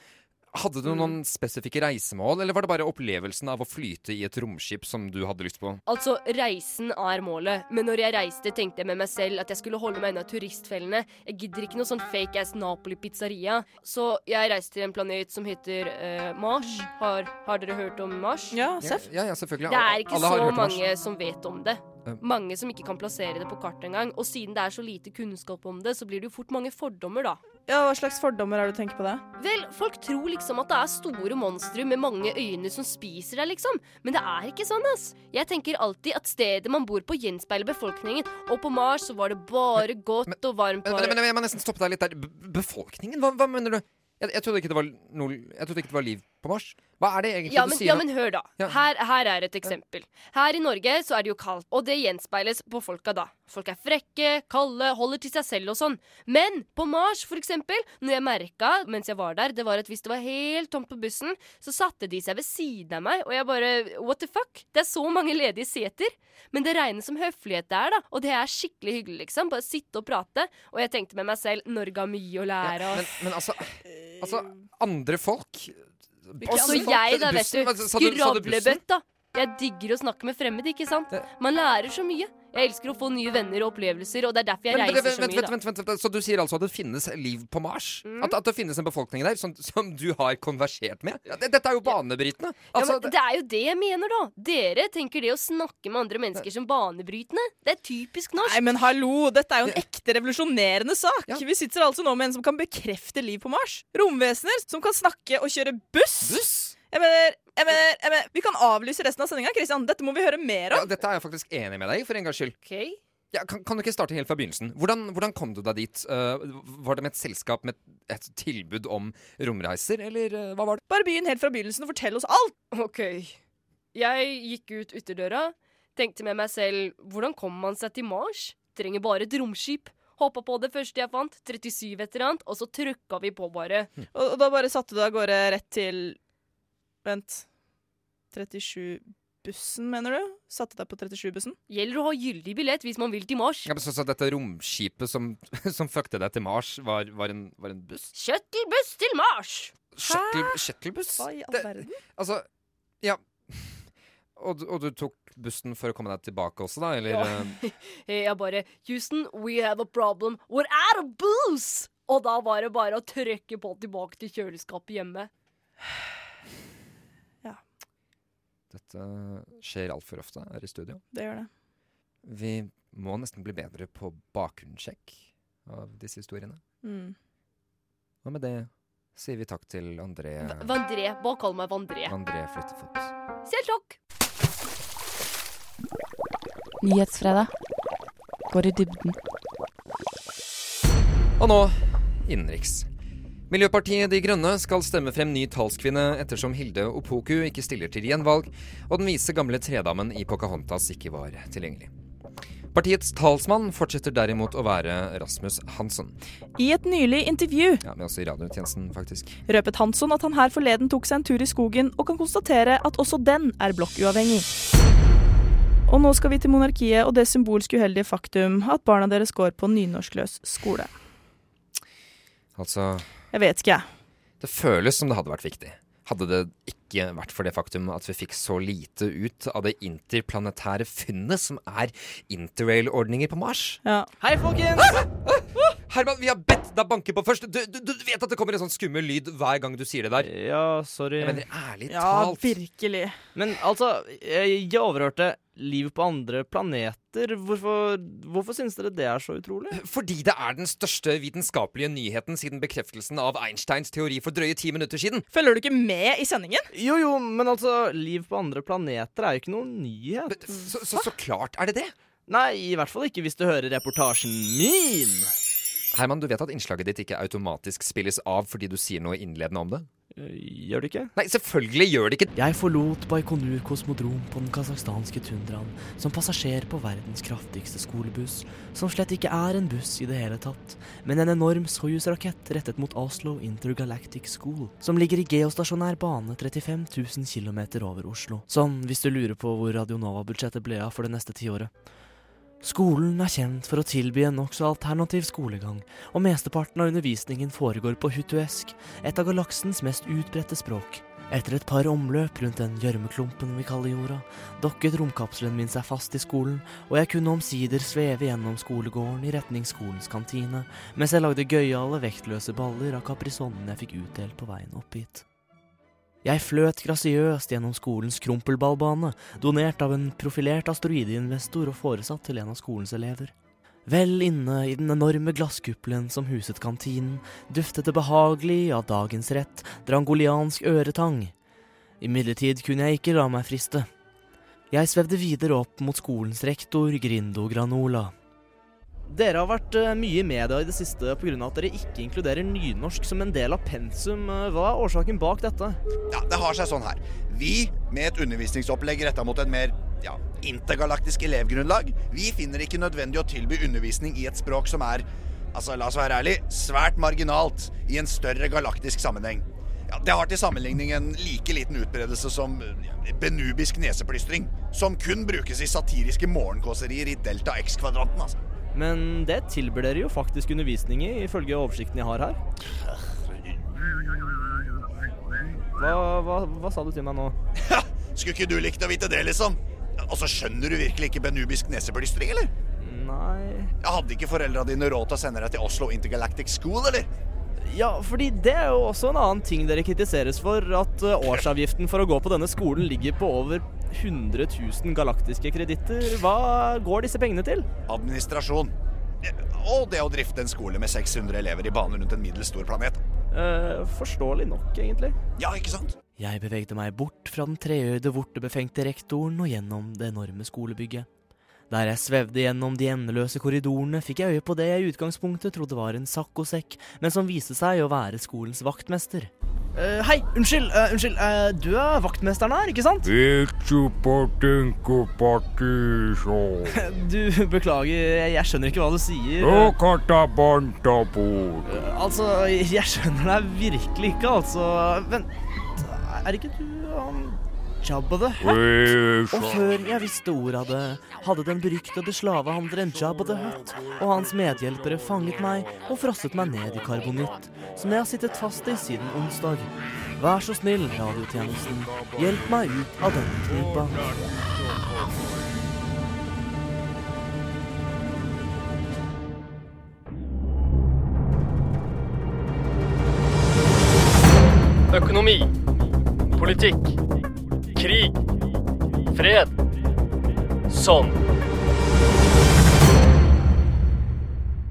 Hadde du Mm. noen spesifikke reisemål, eller var det bare opplevelsen av å flyte i et romskip som du hadde lyst på? Altså, reisen er målet, men når jeg reiste, tenkte jeg med meg selv at jeg skulle holde meg unna turistfellene. Jeg gidder ikke noe sånn fake ass Napoli-pizzeria. Så jeg reiste til en planet som heter uh, Mars. Har, har dere hørt om Mars? Ja, Seff. Ja, ja, selvfølgelig. Det er ikke Alle så mange som vet om det. Mange som ikke kan plassere det på kartet engang. Og siden det er så lite kunnskap om det, så blir det jo fort mange fordommer, da. Ja, Hva slags fordommer har du tenkt på det? Vel, folk tror liksom at det er store monstre med mange øyne som spiser deg, liksom. Men det er ikke sånn, ass. Jeg tenker alltid at stedet man bor på, gjenspeiler befolkningen. Og på Mars så var det bare godt og varmt. Men, bare- men, men jeg må nesten stoppe deg litt der. B befolkningen? Hva, hva mener du? Jeg, jeg, trodde ikke det var jeg trodde ikke det var liv på Mars. Hva er det egentlig Ja du sier? ja, men hør, da. Ja. Her, her er et eksempel. Her i Norge så er det jo kaldt, og det gjenspeiles på folka da. Folk er frekke, kalde, holder til seg selv og sånn. Men på Mars, for eksempel, når jeg merka mens jeg var der, det var at hvis det var helt tomt på bussen, så satte de seg ved siden av meg, og jeg bare What the fuck? Det er så mange ledige seter. Men det regnes som høflighet der, da, og det er skikkelig hyggelig, liksom. Bare sitte og prate. Og jeg tenkte med meg selv, Norge har mye å lære Men, men altså, altså Andre folk Også jeg, da, vet du. Skravlebøtta. Jeg digger å snakke med fremmede, ikke sant? Man lærer så mye. Jeg elsker å få nye venner og opplevelser, og det er derfor jeg Men, reiser vent, så vent, mye. vent, vent, vent, vent, Så du sier altså at det finnes liv på Mars? Mm. At, at det finnes en befolkning der som, som du har konversert med? Ja, det, dette er jo banebrytende. Altså, ja, men det er jo det jeg mener, da. Dere tenker det å snakke med andre mennesker som banebrytende. Det er typisk norsk. Nei, men hallo, dette er jo en ekte revolusjonerende sak. Vi sitter altså nå med en som kan bekrefte liv på Mars. Romvesener som kan snakke og kjøre buss. buss. Jeg mener, jeg mener, jeg mener, Vi kan avlyse resten av sendinga. Christian. Dette må vi høre mer ja, om. dette er jeg faktisk enig med deg i, for en gangs skyld. Ja, kan, kan du ikke starte helt fra begynnelsen? Hvordan, hvordan kom du deg dit? Uh, var det med et selskap med et tilbud om romreiser, eller uh, hva var det? Bare begynn helt fra begynnelsen og fortell oss alt. OK. Jeg gikk ut ytterdøra, Tenkte med meg selv, hvordan kommer man seg til Mars? Trenger bare et romskip. Hoppa på det første jeg fant, 37 et eller annet, og så trykka vi på bare. Og, og da bare satte du av gårde rett til Vent 37-bussen, mener du? Satte deg på 37-bussen? Gjelder å ha gyldig billett hvis man vil til Mars. Ja, men så, så dette romskipet som, som fuckte deg til Mars, var, var, en, var en buss? Shuttle-buss til Mars! Shuttle, shuttlebuss? Hva i all verden? Altså, ja og, og du tok bussen for å komme deg tilbake også, da? Eller Ja. eh, Jeg bare Houston, we have a problem. We're out of booze! Og da var det bare å trykke på tilbake til kjøleskapet hjemme. Dette skjer altfor ofte her i studio. Det gjør det. Vi må nesten bli bedre på bakgrunnssjekk av disse historiene. Mm. Og med det sier vi takk til André Vandré. Bare kall meg Vandré. André Flyttefot. Selv takk. Nyhetsfredag. Går i dybden. Og nå innenriks. Miljøpartiet De Grønne skal stemme frem ny talskvinne ettersom Hilde Opoku ikke stiller til gjenvalg, og den vise gamle tredammen i Pocahontas ikke var tilgjengelig. Partiets talsmann fortsetter derimot å være Rasmus Hansson. I et nylig intervju Ja, Med oss i radiotjenesten, faktisk. røpet Hansson at han her forleden tok seg en tur i skogen, og kan konstatere at også den er blokkuavhengig. Og nå skal vi til monarkiet og det symbolsk uheldige faktum at barna deres går på nynorskløs skole. Altså Jeg vet ikke, jeg. Det føles som det hadde vært viktig. Hadde det ikke vært for det faktum at vi fikk så lite ut av det interplanetære funnet som er interrail-ordninger på Mars. Ja. Hei, folkens! Herman, vi har bedt deg banke på først. Du, du, du vet at det kommer en sånn skummel lyd hver gang du sier det der. Ja, sorry. Jeg mener ærlig Ja, talt. virkelig. Men altså, jeg, jeg overhørte liv på andre planeter. Hvorfor, hvorfor synes dere det er så utrolig? Fordi det er den største vitenskapelige nyheten siden bekreftelsen av Einsteins teori for drøye ti minutter siden. Følger du ikke med i sendingen? Jo, jo, men altså, liv på andre planeter er jo ikke noen nyhet. Så, så, så klart er det det. Nei, i hvert fall ikke hvis du hører reportasjen min. Herman, du vet at innslaget ditt ikke automatisk spilles av fordi du sier noe innledende om det? Gjør det ikke? Nei, selvfølgelig gjør det ikke Jeg forlot Baikonur kosmodrom på den kasakhstanske tundraen som passasjer på verdens kraftigste skolebuss, som slett ikke er en buss i det hele tatt, men en enorm Soyuz-rakett rettet mot Oslo Intergalactic School, som ligger i geostasjonær bane 35 000 km over Oslo. Sånn, hvis du lurer på hvor Radionova-budsjettet ble av for det neste tiåret. Skolen er kjent for å tilby en nokså alternativ skolegang, og mesteparten av undervisningen foregår på hutuesk, et av galaksens mest utbredte språk. Etter et par omløp rundt den gjørmeklumpen vi kaller jorda, dokket romkapselen min seg fast i skolen, og jeg kunne omsider sveve gjennom skolegården i retning skolens kantine, mens jeg lagde gøyale, vektløse baller av kaprisonnen jeg fikk utdelt på veien opp hit. Jeg fløt grasiøst gjennom skolens krumpelballbane, donert av en profilert asteroideinvestor og foresatt til en av skolens elever. Vel inne i den enorme glasskuppelen som huset kantinen, duftet det behagelig av dagens rett, drangoliansk øretang. Imidlertid kunne jeg ikke la meg friste. Jeg svevde videre opp mot skolens rektor, Grindo Granola. Dere har vært eh, mye i media i det siste pga. at dere ikke inkluderer nynorsk som en del av pensum. Eh, Hva er årsaken bak dette? Ja, Det har seg sånn her. Vi, med et undervisningsopplegg retta mot en mer ja, intergalaktisk elevgrunnlag, vi finner ikke nødvendig å tilby undervisning i et språk som er, altså la oss være ærlig, svært marginalt i en større galaktisk sammenheng. Ja, Det har til sammenligning en like liten utbredelse som benubisk neseplystring, som kun brukes i satiriske morgenkåserier i delta X-kvadranten, altså. Men det tilbyr dere jo faktisk undervisning i, ifølge oversikten jeg har her. Hva, hva, hva sa du til meg nå? Skulle ikke du likt å vite det, liksom? Altså, skjønner du virkelig ikke benubisk neseblystring, eller? Nei Jeg Hadde ikke foreldra dine råd til å sende deg til Oslo Intergalactic School, eller? Ja, fordi det er jo også en annen ting dere kritiseres for. At eh, årsavgiften for å gå på denne skolen ligger på over 100 000 galaktiske kreditter. Hva går disse pengene til? Administrasjon. Og det å drifte en skole med 600 elever i bane rundt en middels stor planet. Eh, forståelig nok, egentlig. Ja, ikke sant? Jeg bevegde meg bort fra den treøyde, vortebefengte rektoren og gjennom det enorme skolebygget. Der jeg svevde gjennom de endeløse korridorene, fikk jeg øye på det jeg i utgangspunktet trodde var en saccosekk, men som viste seg å være skolens vaktmester. Uh, hei, unnskyld. uh, unnskyld. Uh, du er vaktmesteren her, ikke sant? Du, beklager, jeg, jeg skjønner ikke hva du sier. Altså, jeg skjønner deg virkelig ikke, altså. Vent, er ikke du han Jabba the Hutt? Og før jeg visste ordet av det, hadde den beryktede slavehandleren Jabba the Hutt og hans medhjelpere fanget meg og frosset meg ned i karbonitt, som jeg har sittet fast i siden onsdag. Vær så snill, radiotjenesten, hjelp meg ut av denne knipa. Økonomi. Politikk. Krig. Fred. Sånn.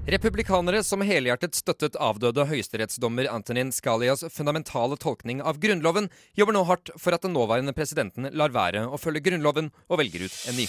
Republikanere som helhjertet støttet avdøde høyesterettsdommer Antonin Scalias fundamentale tolkning av Grunnloven, jobber nå hardt for at den nåværende presidenten lar være å følge Grunnloven og velger ut en ny.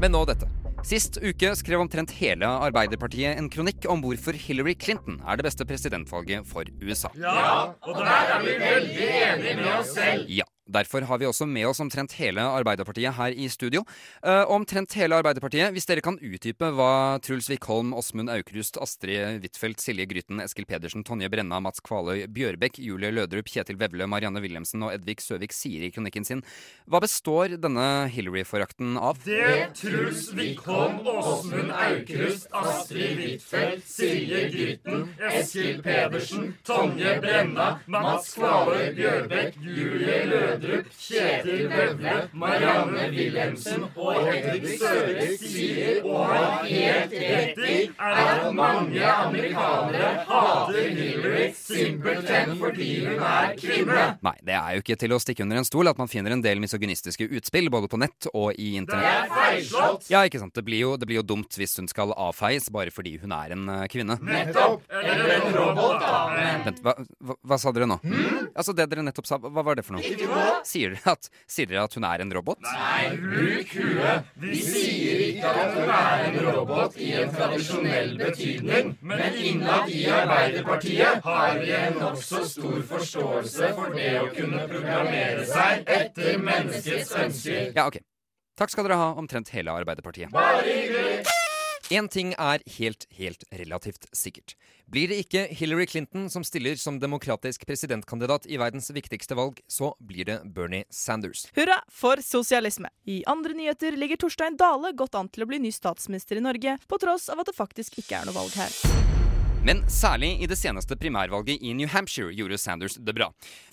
Men nå dette. Sist uke skrev omtrent hele Arbeiderpartiet en kronikk om hvorfor Hillary Clinton er det beste presidentvalget for USA. Ja, og der er vi veldig enige med oss selv. Ja. Derfor har vi også med oss omtrent hele Arbeiderpartiet her i studio. Uh, omtrent hele Arbeiderpartiet, hvis dere kan utdype hva Truls Wickholm, Åsmund Aukrust, Astrid Huitfeldt, Silje Gryten, Eskil Pedersen, Tonje Brenna, Mats Kvaløy, Bjørbekk, Julie Lødrup, Kjetil Vevle, Marianne Wilhelmsen og Edvig Søvik sier i kronikken sin. Hva består denne Hillary-forakten av? Det Truls Wickholm, Åsmund Aukrust, Astrid Huitfeldt, Silje Grytten, Eskil Pedersen, Tonje Brenna, Mats Kvaløy Bjørbekk, Julie Lødrup, Kjetil Vevle, Marianne Wilhelmsen og Henrik Søvik sier og har helt rett i, er at mange amerikanere hater Hillary simpelthen fordi hun er kvinne. Nei, det er jo ikke til å stikke under en stol at man finner en del misogynistiske utspill både på nett og i internett. Det er feilslått. Ja, ikke sant. Det blir, jo, det blir jo dumt hvis hun skal avfeies bare fordi hun er en eh, kvinne. Nettopp! Eller en robot, da. Vent, hva, hva, hva sa dere nå? Altså, det dere nettopp sa, hva var det for noe? Ikke noe. Sier dere at, sier dere at hun er en robot? Nei, bruk huet. Vi sier ikke at hun er en robot i en tradisjonell betydning, men innad i Arbeiderpartiet har vi en nokså stor forståelse for det å kunne programmere seg etter menneskets ønsker. Ja, ok. Takk skal dere ha, omtrent hele Arbeiderpartiet. Bare hyggelig! Én ting er helt, helt relativt sikkert. Blir det ikke Hillary Clinton som stiller som demokratisk presidentkandidat i verdens viktigste valg, så blir det Bernie Sanders. Hurra for sosialisme! I andre nyheter ligger Torstein Dale godt an til å bli ny statsminister i Norge, på tross av at det faktisk ikke er noe valg her. Men særlig i det seneste primærvalget i New Hampshire gjorde Sanders det bra.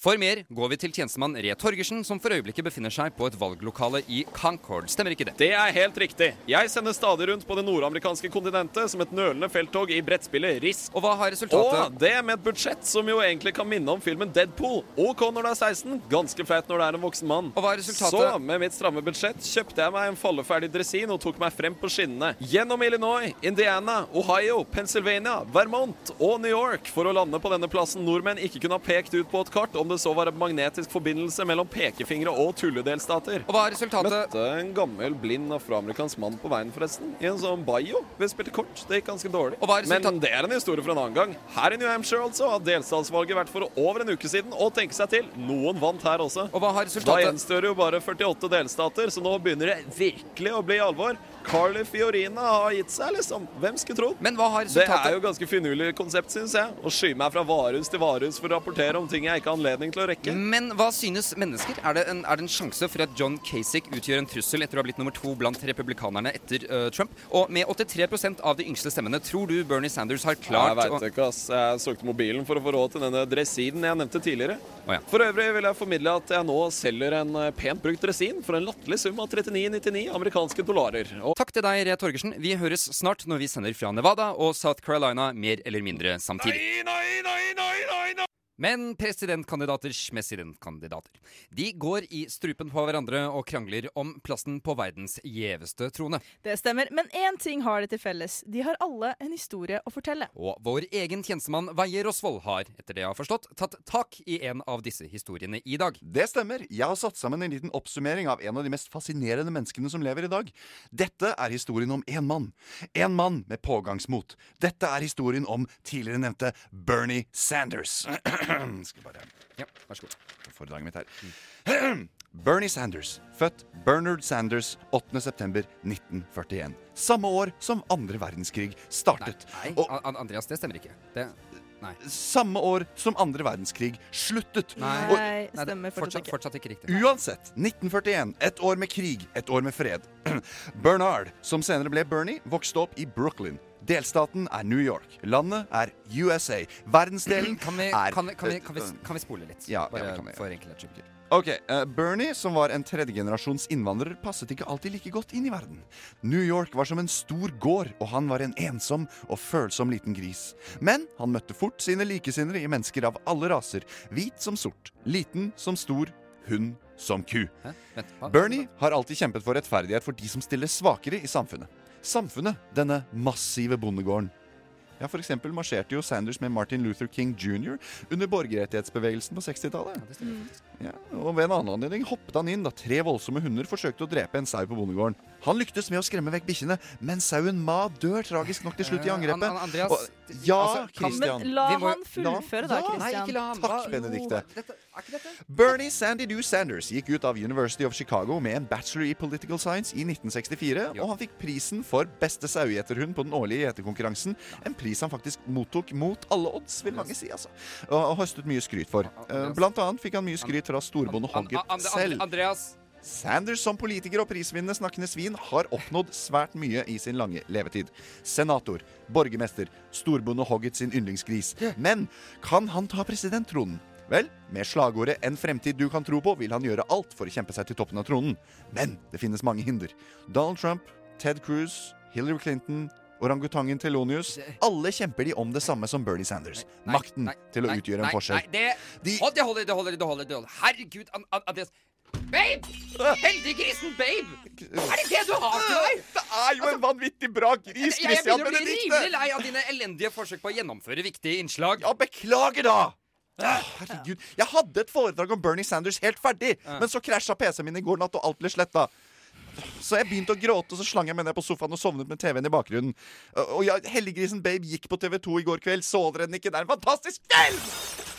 For mer går vi til tjenestemann Re Torgersen, som for øyeblikket befinner seg på et valglokale i Concord. Stemmer ikke det? Det er helt riktig. Jeg sender stadig rundt på det nordamerikanske kontinentet som et nølende felttog i brettspillet Risk. Og hva har resultatet? Og det med et budsjett som jo egentlig kan minne om filmen Deadpool. OK når du er 16, ganske flaut når du er en voksen mann. Og hva er resultatet? Så med mitt stramme budsjett kjøpte jeg meg en falleferdig dresin og tok meg frem på skinnene. Gjennom Illinois, Indiana, Ohio, Pennsylvania, Vermont og New York for å lande på denne plassen nordmenn ikke kunne ha pekt ut på et kart om det så var en magnetisk forbindelse mellom pekefingre og tulledelstater. Og hva er resultatet? Møtte en gammel, blind afroamerikansk mann på veien, forresten. I en sånn bayo. Vi spilte kort. Det gikk ganske dårlig. Og hva er resultatet? Men det er en historie for en annen gang. Her i New Hampshire altså har delstatsvalget vært for over en uke siden, og tenke seg til, noen vant her også. Og hva har resultatet? Da resultatet? gjenstår jo bare 48 delstater, så nå begynner det virkelig å bli alvor. Carly Fiorina har gitt seg, liksom. Hvem skulle trodd? Men hva har Det er jo ganske finurlig konsept, syns jeg. Å skyve meg fra varehus til varehus for å rapportere om ting jeg ikke har anledning til å rekke. Men hva synes mennesker? Er det, en, er det en sjanse for at John Kasich utgjør en trussel etter å ha blitt nummer to blant republikanerne etter uh, Trump? Og med 83% av de yngste stemmene, tror du Bernie Sanders har klart Jeg veit ikke, ass. Jeg søkte mobilen for å få råd til denne dressinen jeg nevnte tidligere. Oh, ja. For øvrig vil jeg formidle at jeg nå selger en eh, pent brukt dresin for en latterlig sum av 39,99 amerikanske dollarer. Og Takk til deg, Re Torgersen. Vi høres snart når vi sender fra Nevada og South Carolina mer eller mindre samtidig. Men presidentkandidaters presidentkandidater. De går i strupen på hverandre og krangler om plassen på verdens gjeveste trone. Det stemmer, men én ting har de til felles. De har alle en historie å fortelle. Og vår egen tjenestemann Veie Rosvold har, etter det jeg har forstått, tatt tak i en av disse historiene i dag. Det stemmer. Jeg har satt sammen en liten oppsummering av en av de mest fascinerende menneskene som lever i dag. Dette er historien om én mann. En mann med pågangsmot. Dette er historien om tidligere nevnte Bernie Sanders. Skal bare Ja, vær så god. Foredraget mitt her. Bernie Sanders, født Bernard Sanders 8.9.1941. Samme år som andre verdenskrig startet. Nei, Og An- Andreas, det stemmer ikke. Det Nei. samme år som andre verdenskrig sluttet. Nei, Og- Nei, det- fortsatt, fortsatt ikke riktig. Uansett, 1941. Et år med krig, et år med fred. Bernard, som senere ble Bernie, vokste opp i Brooklyn. Delstaten er New York. Landet er USA. Verdensdelen Kan vi, er kan, vi, kan, vi, kan, vi, kan vi spole litt? Ja, ja, Bare kan for enkelhets skyld. Ok, uh, Bernie, som var en tredjegenerasjons innvandrer, passet ikke alltid like godt inn i verden. New York var som en stor gård, og han var en ensom og følsom liten gris. Men han møtte fort sine likesinnere i mennesker av alle raser. Hvit som sort, liten som stor, hund som ku. Vent. Bernie har alltid kjempet for rettferdighet for de som stiller svakere i samfunnet. Samfunnet, denne massive bondegården. Ja, eksempel marsjerte jo Sanders med Martin Luther King jr. under borgerrettighetsbevegelsen på 60-tallet. Ja, og Ved en annen anledning hoppet han inn da tre voldsomme hunder forsøkte å drepe en sau på bondegården. Han lyktes med å skremme vekk bikkjene, men sauen Ma dør tragisk nok til slutt i Eh, angrepet. An- An- Andreas, Og- ja, altså, Christian. Men la han fullføre da, Christian. Nei, ikke la han. Takk, Benedicte. Jo, er Bernie Sandy Doo Sanders gikk ut av University of Chicago med en bachelor i political science i 1964, og han fikk prisen for beste sauegjeterhund på den årlige gjeterkonkurransen. En pris han faktisk mottok mot alle odds, vil mange si, altså. Og, og høstet mye skryt for. Eh, Blant annet fikk han mye skryt fra storbonde Hogget selv. Andreas, selv. Andreas Sanders som politiker og prisvinnende snakkende svin har oppnådd svært mye i sin lange levetid. Senator, borgermester, storbonde Hoggett sin yndlingsgris. Men kan han ta presidenttronen? Vel, med slagordet 'En fremtid du kan tro på' vil han gjøre alt for å kjempe seg til toppen av tronen. Men det finnes mange hinder. Donald Trump, Ted Cruz, Hillary Clinton, orangutangen Telonius Alle kjemper de om det samme som Bernie Sanders. Makten til å utgjøre en forskjell. Nei, det, Hold, det holder, det holder, det holder. Herregud, An An Andreas. Babe! Heldiggrisen Babe! Er det det du har til meg? Det er jo en vanvittig bra gris, Christian Benedicte. jeg begynner å bli rimelig lei av dine elendige forsøk på å gjennomføre viktige innslag. Ja, beklager, da! Herregud. Jeg hadde et foredrag om Bernie Sanders helt ferdig, men så krasja PC-en min i går natt, og alt ble sletta. Så jeg begynte å gråte, og så slang jeg meg ned på sofaen og sovnet med TV-en i bakgrunnen. Og ja, Heldiggrisen Babe gikk på TV2 i går kveld. Så dere den ikke? Det er en fantastisk film!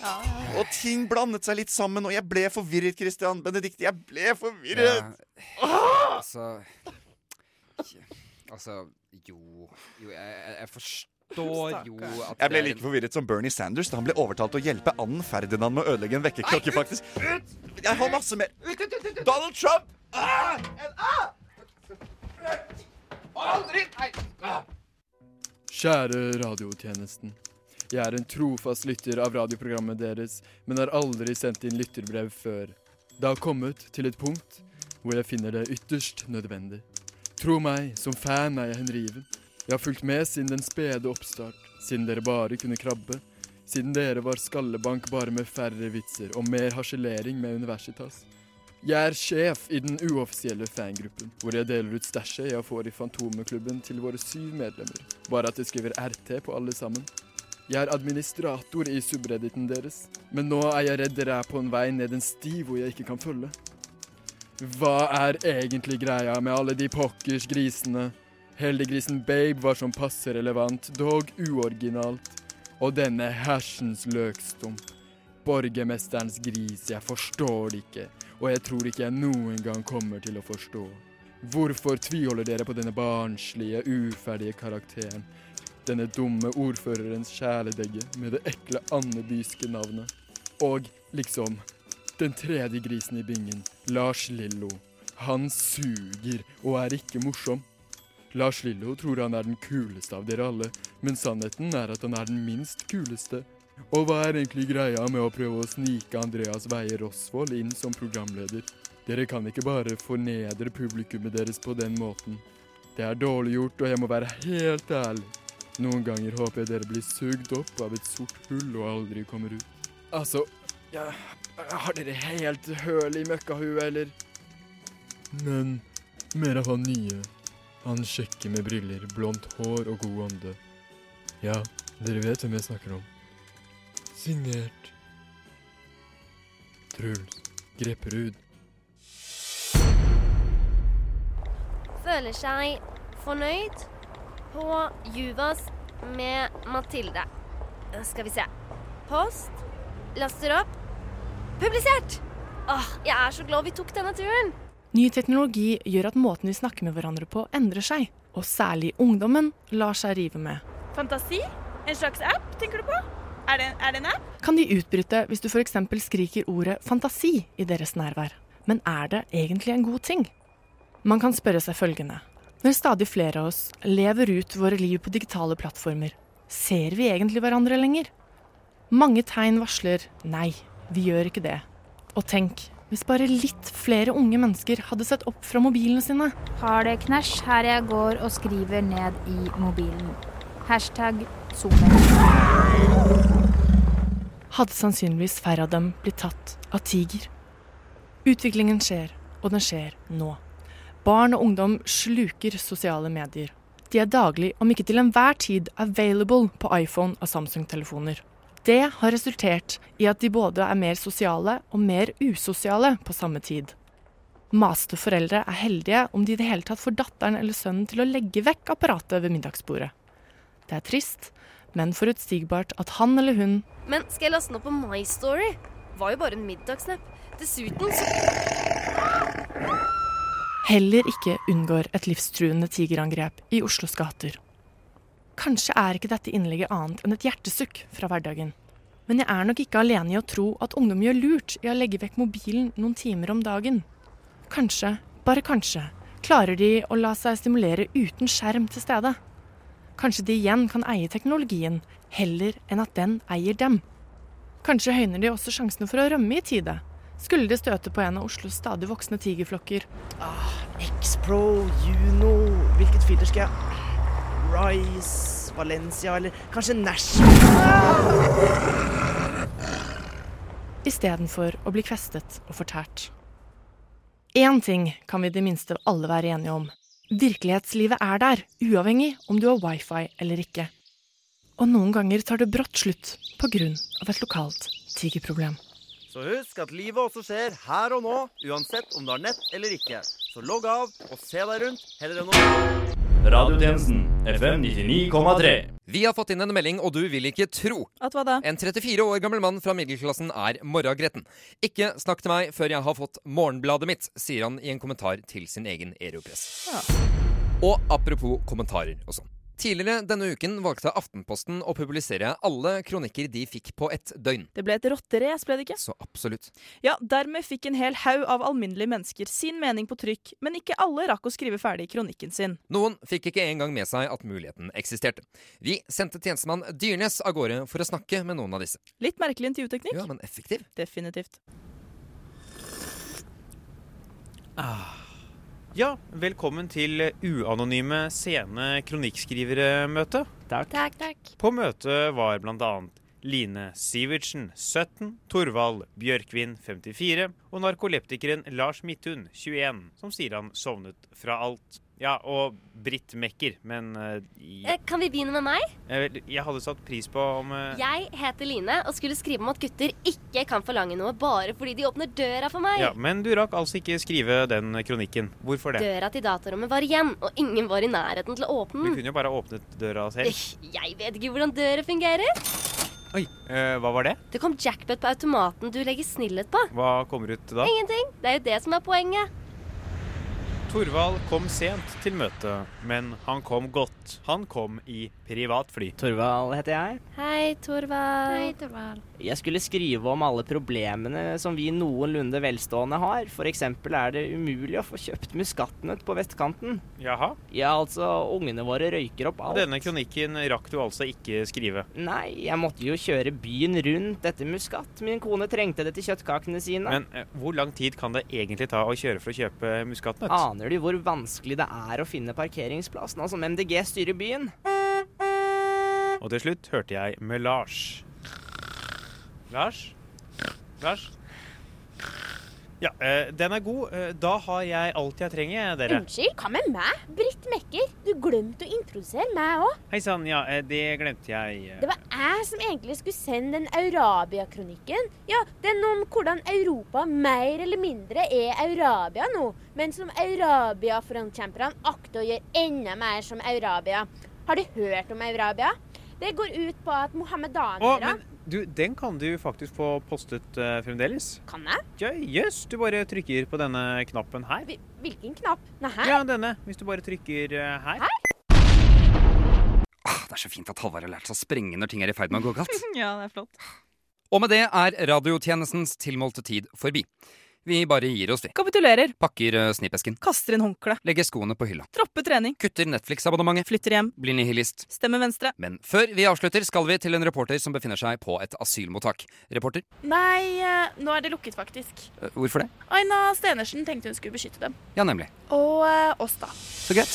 Og ting blandet seg litt sammen, og jeg ble forvirret, Christian. Benedikte, jeg ble forvirret. Altså Altså Jo, jo jeg, jeg, forstår jo at Jeg ble like forvirret som Bernie Sanders da han ble overtalt til å hjelpe anden Ferdinand med å ødelegge en vekkerklokke, faktisk. Jeg har masse mer. Donald Trump! Ah! Aldri Nei! Ah. Kjære radiotjenesten. Jeg er en trofast lytter av radioprogrammet deres, men har aldri sendt inn lytterbrev før. Det har kommet til et punkt hvor jeg finner det ytterst nødvendig. Tro meg, som fan er jeg henriven. Jeg har fulgt med siden den spede oppstart, siden dere bare kunne krabbe, siden dere var skallebank bare med færre vitser og mer harselering med Universitas. Jeg er sjef i den uoffisielle fangruppen, hvor jeg deler ut stæsjet jeg får i Fantomeklubben til våre syv medlemmer. Bare at jeg skriver RT på alle sammen. Jeg er administrator i subredditen deres, men nå er jeg redd dere er på en vei ned en sti hvor jeg ikke kan følge. Hva er egentlig greia med alle de pokkers grisene? Heldiggrisen Babe var som passe relevant, dog uoriginalt. Og denne hersens løkstump. Borgermesterens gris, jeg forstår det ikke. Og jeg tror ikke jeg noen gang kommer til å forstå. Hvorfor tviholder dere på denne barnslige, uferdige karakteren? Denne dumme ordførerens kjæledegge med det ekle andebyske navnet. Og liksom den tredje grisen i bingen, Lars Lillo. Han suger og er ikke morsom. Lars Lillo tror han er den kuleste av dere alle, men sannheten er at han er den minst kuleste. Og hva er egentlig greia med å prøve å snike Andreas Weie Rosvold inn som programleder? Dere kan ikke bare fornedre publikummet deres på den måten. Det er dårlig gjort, og jeg må være helt ærlig. Noen ganger håper jeg dere blir sugd opp av et sort hull og aldri kommer ut. Altså, ja, har dere helt høl i møkkahuet, eller? Men mer av han nye. Han sjekker med briller, blondt hår og god ånde. Ja, dere vet hvem jeg snakker om. Signert Truls Grepperud. Føler seg fornøyd på Juvas med Mathilde. Skal vi se. Post Laster opp. Publisert! Åh, jeg er så glad vi tok denne turen. Ny teknologi gjør at måten vi snakker med hverandre på, endrer seg. Og særlig ungdommen lar seg rive med. Fantasi? En slags app, tenker du på? Er det, er det en app? Kan de utbryte hvis du f.eks. skriker ordet fantasi i deres nærvær. Men er det egentlig en god ting? Man kan spørre seg følgende. Når stadig flere av oss lever ut våre liv på digitale plattformer, ser vi egentlig hverandre lenger? Mange tegn varsler nei, vi gjør ikke det. Og tenk, hvis bare litt flere unge mennesker hadde sett opp fra mobilene sine. Har det knæsj her jeg går og skriver ned i mobilen. Hashtag zoomer. Hadde sannsynligvis færre av dem blitt tatt av tiger. Utviklingen skjer, og den skjer nå. Barn og ungdom sluker sosiale medier. De er daglig, om ikke til enhver tid, available på iPhone og Samsung-telefoner. Det har resultert i at de både er mer sosiale og mer usosiale på samme tid. Maste foreldre er heldige om de i det hele tatt får datteren eller sønnen til å legge vekk apparatet ved middagsbordet. Det er trist, men forutsigbart at han eller hun Men skal jeg laste den opp på My Story? Var jo bare en middagssnap. Dessuten så heller ikke unngår et livstruende tigerangrep i Oslos gater. Kanskje er ikke dette innlegget annet enn et hjertesukk fra hverdagen. Men jeg er nok ikke alene i å tro at ungdom gjør lurt i å legge vekk mobilen noen timer om dagen. Kanskje, bare kanskje, klarer de å la seg stimulere uten skjerm til stede. Kanskje de igjen kan eie teknologien, heller enn at den eier dem. Kanskje høyner de også sjansene for å rømme i tide, skulle de støte på en av Oslos stadig voksende tigerflokker. Ah, X-Pro, Juno Hvilket filter skal jeg Rice, Valencia eller kanskje Nash? Istedenfor å bli kvestet og fortært. Én ting kan vi i det minste alle være enige om. Virkelighetslivet er der, uavhengig om du har wifi eller ikke. Og noen ganger tar det brått slutt pga. et lokalt tigerproblem. Så husk at livet også skjer her og nå, uansett om du har nett eller ikke. Så logg av og se deg rundt heller enn å Radiotjenesten FM 99,3. Vi har fått inn en melding, og du vil ikke tro. At hva da? En 34 år gammel mann fra middelklassen er morragretten. Ikke snakk til meg før jeg har fått morgenbladet mitt, sier han i en kommentar til sin egen Aeropress. Og apropos kommentarer og sånn. Tidligere denne uken valgte Aftenposten å publisere alle kronikker de fikk på et døgn. Det ble et rotterace, ble det ikke? Så absolutt. Ja, dermed fikk en hel haug av alminnelige mennesker sin mening på trykk, men ikke alle rakk å skrive ferdig kronikken sin. Noen fikk ikke engang med seg at muligheten eksisterte. Vi sendte tjenestemann Dyrnes av gårde for å snakke med noen av disse. Litt merkelig intervjuteknikk. Ja, men effektiv. Definitivt. Ah. Ja, velkommen til uanonyme sene kronikkskrivere-møte. Takk. takk, takk. På møtet var bl.a. Line Sivertsen, 17, Torvald Bjørkvin, 54, og narkoleptikeren Lars Midthun, 21, som sier han sovnet fra alt. Ja, og Britt Mekker, men uh, ja. Kan vi begynne med meg? jeg, jeg hadde satt pris på om uh... Jeg heter Line og skulle skrive om at gutter ikke kan forlange noe bare fordi de åpner døra for meg. Ja, Men du rakk altså ikke skrive den kronikken. Hvorfor det? Døra til datarommet var igjen, og ingen var i nærheten til å åpne Du kunne jo bare åpnet døra selv. Jeg vet ikke hvordan dører fungerer. Oi, øh, hva var det? Det kom jackpot på automaten du legger snillhet på. Hva kommer ut da? Ingenting. Det er jo det som er poenget. Torvald kom sent til møtet, men han kom godt. Han kom i privatfly. Torvald heter jeg. Hei, Torvald. Hei, Torvald. Jeg skulle skrive om alle problemene som vi noenlunde velstående har. F.eks. er det umulig å få kjøpt muskatnøtt på vestkanten. Jaha? Ja, altså, ungene våre røyker opp alt. Denne kronikken rakk du altså ikke skrive. Nei, jeg måtte jo kjøre byen rundt etter muskat. Min kone trengte det til kjøttkakene sine. Men eh, hvor lang tid kan det egentlig ta å kjøre for å kjøpe muskatnøtt? Aner du hvor vanskelig det er å finne parkeringsplass nå som MDG styrer byen? Og til slutt hørte jeg med Lars. Lars? Lars? Ja, eh, den er god. Eh, Da har jeg alt jeg trenger, dere. Unnskyld, hva med meg? Britt Mekker. Du glemte å introdusere meg òg. Hei sann, ja, eh, det glemte jeg. Det var jeg som egentlig skulle sende den Eurabia-kronikken. Ja, den om hvordan Europa mer eller mindre er Eurabia nå, men som Eurabia-frontkjemperne akter å gjøre enda mer som Eurabia. Har du hørt om Eurabia? Det går ut på at mohammedanere Du, den kan du faktisk få postet uh, fremdeles. Kan jeg? Ja, Jøss, du bare trykker på denne knappen her. Hvilken knapp? Nei, her? Ja, denne. Hvis du bare trykker her. her. Ah, det er så fint at Halvard har lært seg å sprenge når ting er i ferd med å gå galt. ja, det er flott. Og med det er radiotjenestens tilmålte tid forbi. Vi bare gir oss, vi. Kapitulerer. Pakker uh, snippesken. Kaster inn håndkle. Legger skoene på hylla. Dropper trening. Kutter Netflix-abonnementet. Flytter hjem. Blir nihilist. Stemmer venstre. Men før vi avslutter, skal vi til en reporter som befinner seg på et asylmottak. Reporter, Nei, eh, nå er det lukket, faktisk. uh, hvorfor det? Aina Stenersen tenkte hun skulle beskytte dem. Ja, nemlig. Og eh, oss, da. Så greit.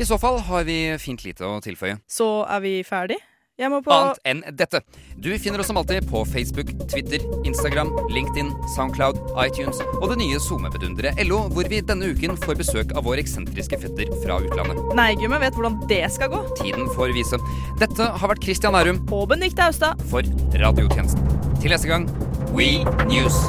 I så fall har vi fint lite å tilføye. Så er vi ferdig? Jeg må på Annet enn dette. Du finner oss som alltid på Facebook, Twitter, Instagram, LinkedIn, Soundcloud, iTunes og det nye SoMe-bedunderet LO, hvor vi denne uken får besøk av vår eksentriske fetter fra utlandet. Nei, gummi vet hvordan det skal gå. Tiden får vise. Dette har vært Christian Ærum. Og Benedicte Austad. for Radiotjenesten. Til neste gang, We News.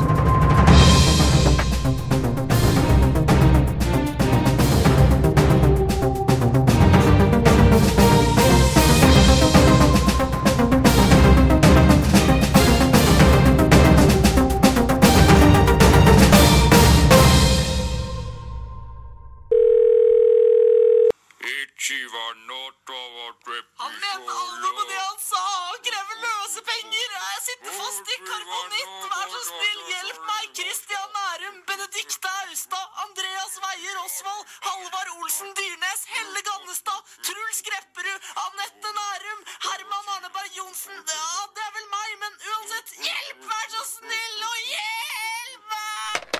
på nytt! Vær så snill, hjelp meg! Christian Nærum, Benedicte Austad, Andreas Weier Osvold, Halvard Olsen Dyrnes, Helle Gannestad, Truls Grepperud, Anette Nærum, Herman Arneberg Johnsen Ja, det er vel meg, men uansett, hjelp! Vær så snill og hjelp!